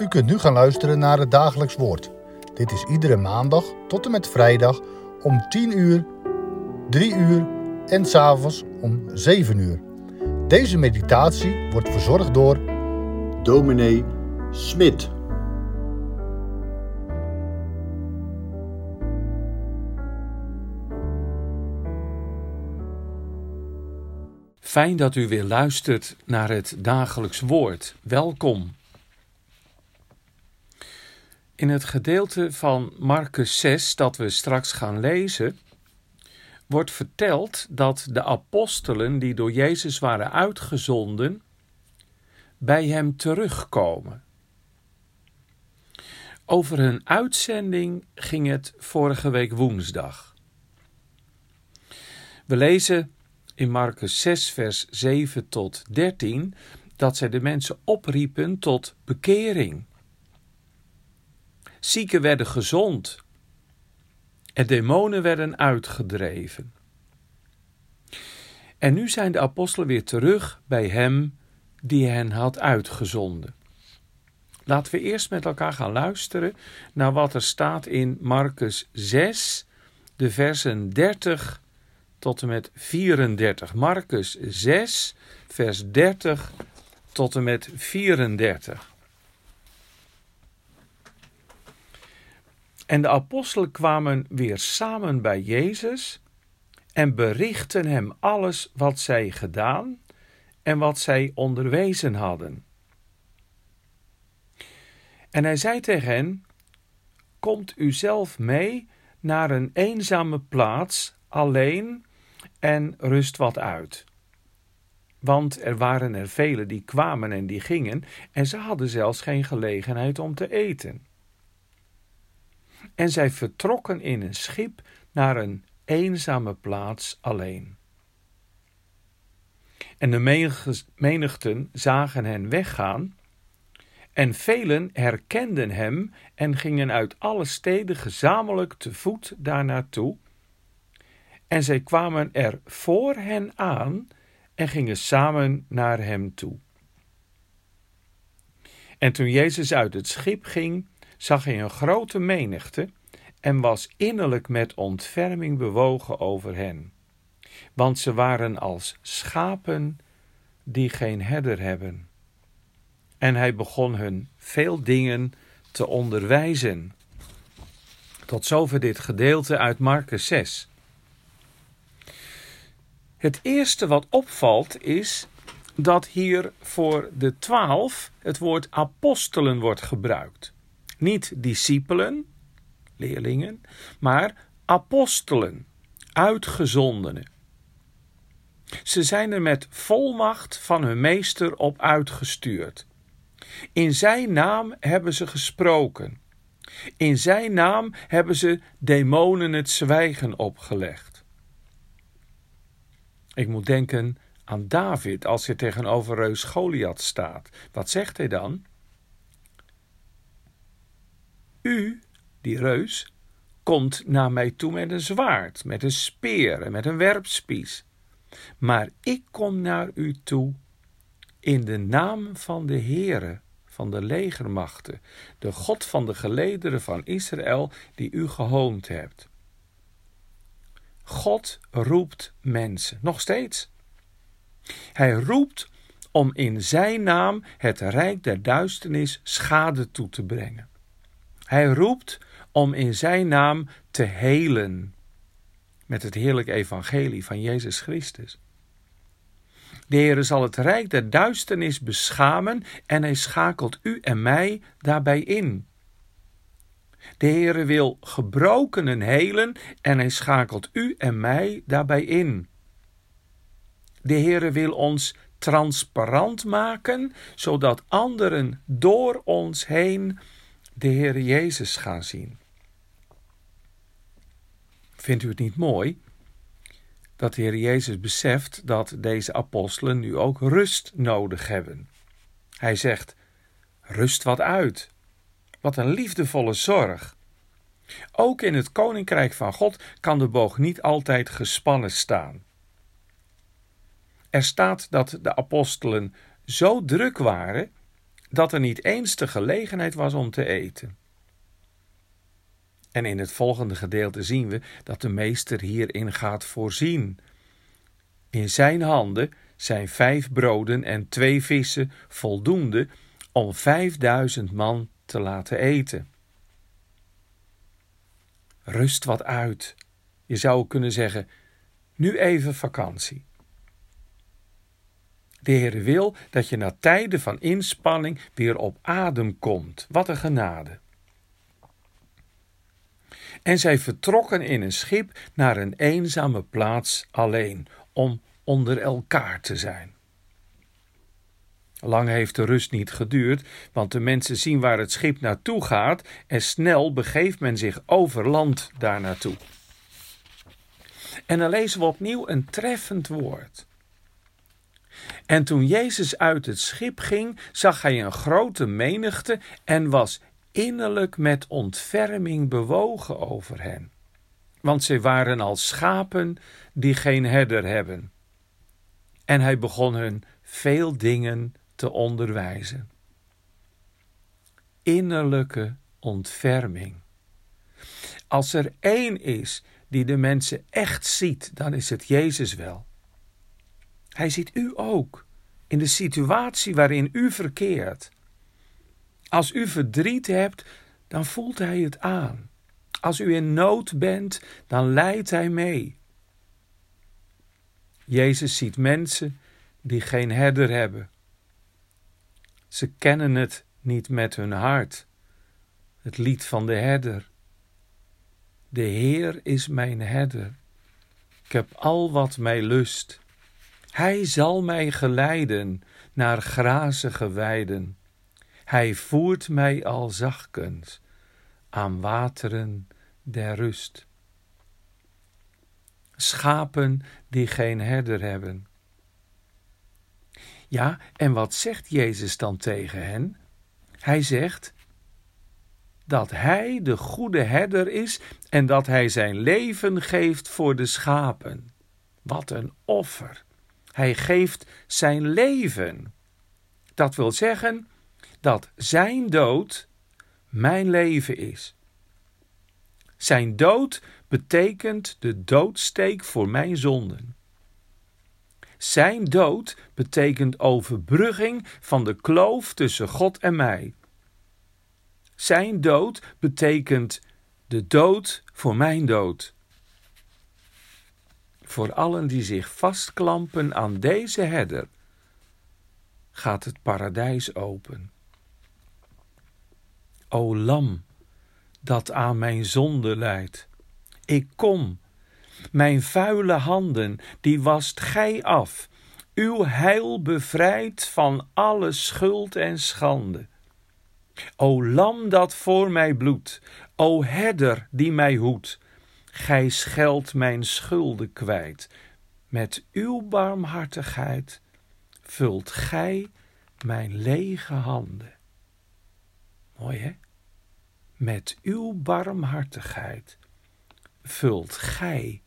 U kunt nu gaan luisteren naar het dagelijks woord. Dit is iedere maandag tot en met vrijdag om 10 uur, 3 uur en s'avonds om 7 uur. Deze meditatie wordt verzorgd door dominee Smit. Fijn dat u weer luistert naar het dagelijks woord. Welkom. In het gedeelte van Marcus 6 dat we straks gaan lezen, wordt verteld dat de apostelen die door Jezus waren uitgezonden, bij hem terugkomen. Over hun uitzending ging het vorige week woensdag. We lezen in Marcus 6, vers 7 tot 13 dat zij de mensen opriepen tot bekering. Zieken werden gezond en demonen werden uitgedreven. En nu zijn de apostelen weer terug bij hem die hen had uitgezonden. Laten we eerst met elkaar gaan luisteren naar wat er staat in Marcus 6, de versen 30 tot en met 34. Marcus 6, vers 30 tot en met 34. En de apostelen kwamen weer samen bij Jezus en berichten hem alles wat zij gedaan en wat zij onderwezen hadden. En hij zei tegen hen: Komt u zelf mee naar een eenzame plaats, alleen, en rust wat uit. Want er waren er velen die kwamen en die gingen, en ze hadden zelfs geen gelegenheid om te eten. En zij vertrokken in een schip naar een eenzame plaats alleen. En de menigten zagen hen weggaan, en velen herkenden hem en gingen uit alle steden gezamenlijk te voet daar naartoe. En zij kwamen er voor hen aan en gingen samen naar hem toe. En toen Jezus uit het schip ging, zag hij een grote menigte en was innerlijk met ontferming bewogen over hen. Want ze waren als schapen die geen herder hebben. En hij begon hun veel dingen te onderwijzen. Tot zover dit gedeelte uit Marcus 6. Het eerste wat opvalt is dat hier voor de twaalf het woord apostelen wordt gebruikt. Niet discipelen, leerlingen, maar apostelen, uitgezondenen. Ze zijn er met volmacht van hun meester op uitgestuurd. In zijn naam hebben ze gesproken. In zijn naam hebben ze demonen het zwijgen opgelegd. Ik moet denken aan David als hij tegenover reus Goliath staat. Wat zegt hij dan? U, die reus, komt naar mij toe met een zwaard, met een speer en met een werpspies. Maar ik kom naar u toe in de naam van de Heere van de legermachten, de God van de gelederen van Israël, die u gehoond hebt. God roept mensen, nog steeds. Hij roept om in zijn naam het rijk der duisternis schade toe te brengen. Hij roept om in zijn naam te helen met het heerlijke evangelie van Jezus Christus. De Heer zal het rijk der duisternis beschamen en hij schakelt u en mij daarbij in. De Heere wil gebrokenen helen en hij schakelt u en mij daarbij in. De Heere wil ons transparant maken, zodat anderen door ons heen de Heer Jezus gaan zien. Vindt u het niet mooi dat de Heer Jezus beseft dat deze apostelen nu ook rust nodig hebben? Hij zegt: Rust wat uit. Wat een liefdevolle zorg. Ook in het koninkrijk van God kan de boog niet altijd gespannen staan. Er staat dat de apostelen zo druk waren dat er niet eens de gelegenheid was om te eten. En in het volgende gedeelte zien we dat de meester hierin gaat voorzien. In zijn handen zijn vijf broden en twee vissen voldoende om vijfduizend man te laten eten. Rust wat uit. Je zou kunnen zeggen: nu even vakantie. De Heer wil dat je na tijden van inspanning weer op adem komt. Wat een genade. En zij vertrokken in een schip naar een eenzame plaats alleen, om onder elkaar te zijn. Lang heeft de rust niet geduurd, want de mensen zien waar het schip naartoe gaat en snel begeeft men zich over land daar naartoe. En dan lezen we opnieuw een treffend woord. En toen Jezus uit het schip ging, zag hij een grote menigte en was innerlijk met ontferming bewogen over hen. Want zij waren als schapen die geen herder hebben. En hij begon hun veel dingen te onderwijzen. Innerlijke ontferming. Als er één is die de mensen echt ziet, dan is het Jezus wel. Hij ziet u ook in de situatie waarin u verkeert. Als u verdriet hebt, dan voelt Hij het aan. Als u in nood bent, dan lijdt Hij mee. Jezus ziet mensen die geen herder hebben. Ze kennen het niet met hun hart. Het lied van de herder. De Heer is mijn herder. Ik heb al wat mij lust. Hij zal mij geleiden naar grazige weiden. Hij voert mij al zachtkens aan wateren der rust. Schapen die geen herder hebben. Ja, en wat zegt Jezus dan tegen hen? Hij zegt dat Hij de goede herder is en dat Hij zijn leven geeft voor de schapen. Wat een offer! Hij geeft zijn leven. Dat wil zeggen dat zijn dood mijn leven is. Zijn dood betekent de doodsteek voor mijn zonden. Zijn dood betekent overbrugging van de kloof tussen God en mij. Zijn dood betekent de dood voor mijn dood. Voor allen die zich vastklampen aan deze herder gaat het paradijs open. O lam, dat aan mijn zonde leidt, ik kom, mijn vuile handen, die wast gij af, uw heil bevrijdt van alle schuld en schande. O lam dat voor mij bloedt, o herder die mij hoedt, gij scheldt mijn schulden kwijt. Met uw barmhartigheid vult gij mijn lege handen. Mooi hè? Met uw barmhartigheid vult gij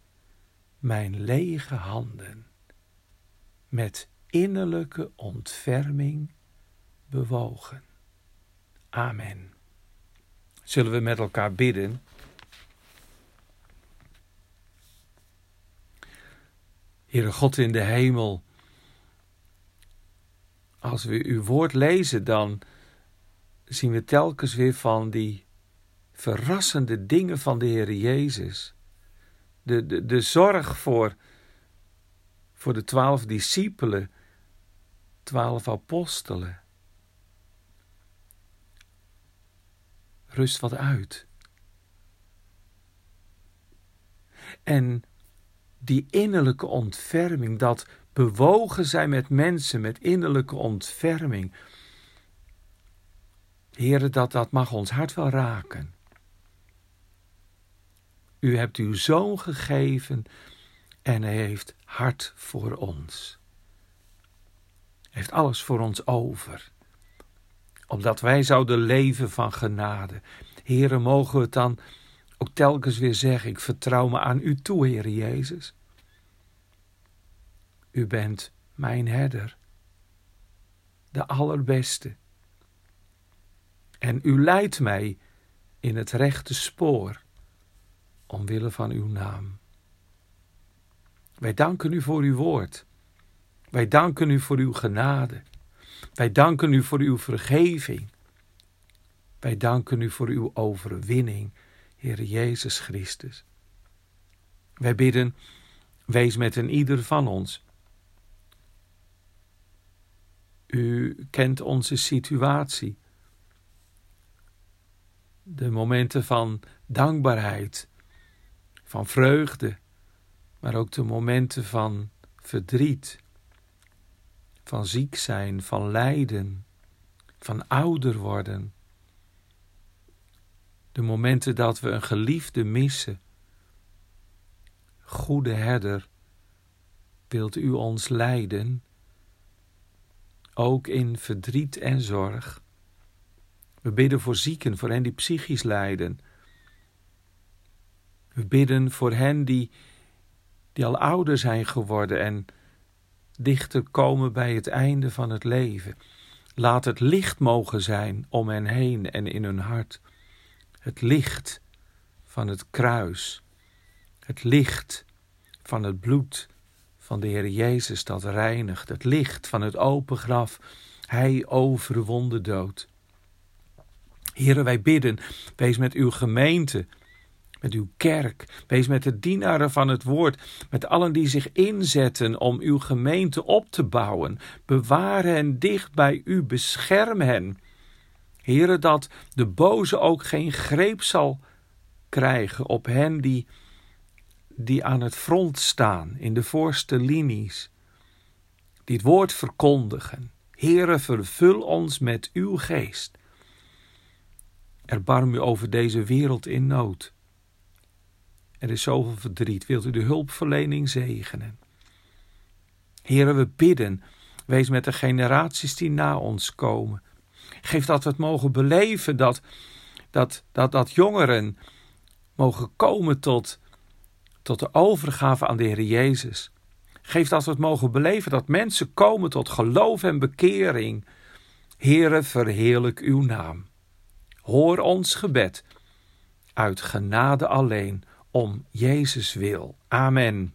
mijn lege handen. Met innerlijke ontferming bewogen. Amen. Zullen we met elkaar bidden? Heere God in de hemel, als we uw woord lezen, dan zien we telkens weer van die verrassende dingen van de Heer Jezus. De, de, de zorg voor, voor de twaalf discipelen, twaalf apostelen. Rust wat uit. En die innerlijke ontferming, dat bewogen zijn met mensen met innerlijke ontferming. Heren, dat, dat mag ons hart wel raken. U hebt uw zoon gegeven en hij heeft hart voor ons. Heeft alles voor ons over. Opdat wij zouden leven van genade. Heren, mogen we het dan ook telkens weer zeggen: Ik vertrouw me aan u toe, Heer Jezus. U bent mijn herder, de allerbeste. En u leidt mij in het rechte spoor, omwille van uw naam. Wij danken u voor uw woord. Wij danken u voor uw genade. Wij danken u voor uw vergeving. Wij danken u voor uw overwinning, Heer Jezus Christus. Wij bidden, wees met een ieder van ons. U kent onze situatie. De momenten van dankbaarheid, van vreugde, maar ook de momenten van verdriet, van ziek zijn, van lijden, van ouder worden. De momenten dat we een geliefde missen. Goede herder, wilt u ons leiden, ook in verdriet en zorg. We bidden voor zieken, voor hen die psychisch lijden. We bidden voor hen die, die al ouder zijn geworden en dichter komen bij het einde van het leven. Laat het licht mogen zijn om hen heen en in hun hart. Het licht van het kruis. Het licht van het bloed van de Heer Jezus dat reinigt. Het licht van het open graf. Hij overwon dood. Heren, wij bidden, wees met uw gemeente met uw kerk. Wees met de dienaren van het woord, met allen die zich inzetten om uw gemeente op te bouwen. Bewaar hen dicht bij u, bescherm hen. Heren, dat de boze ook geen greep zal krijgen op hen die, die aan het front staan, in de voorste linies, die het woord verkondigen. Heren, vervul ons met uw geest. Erbarm u over deze wereld in nood. Er is zoveel verdriet. Wilt u de hulpverlening zegenen? Heren, we bidden. Wees met de generaties die na ons komen. Geef dat we het mogen beleven dat, dat, dat, dat jongeren mogen komen tot, tot de overgave aan de Heer Jezus. Geef dat we het mogen beleven dat mensen komen tot geloof en bekering. Heere, verheerlijk uw naam. Hoor ons gebed uit genade alleen om Jezus wil. Amen.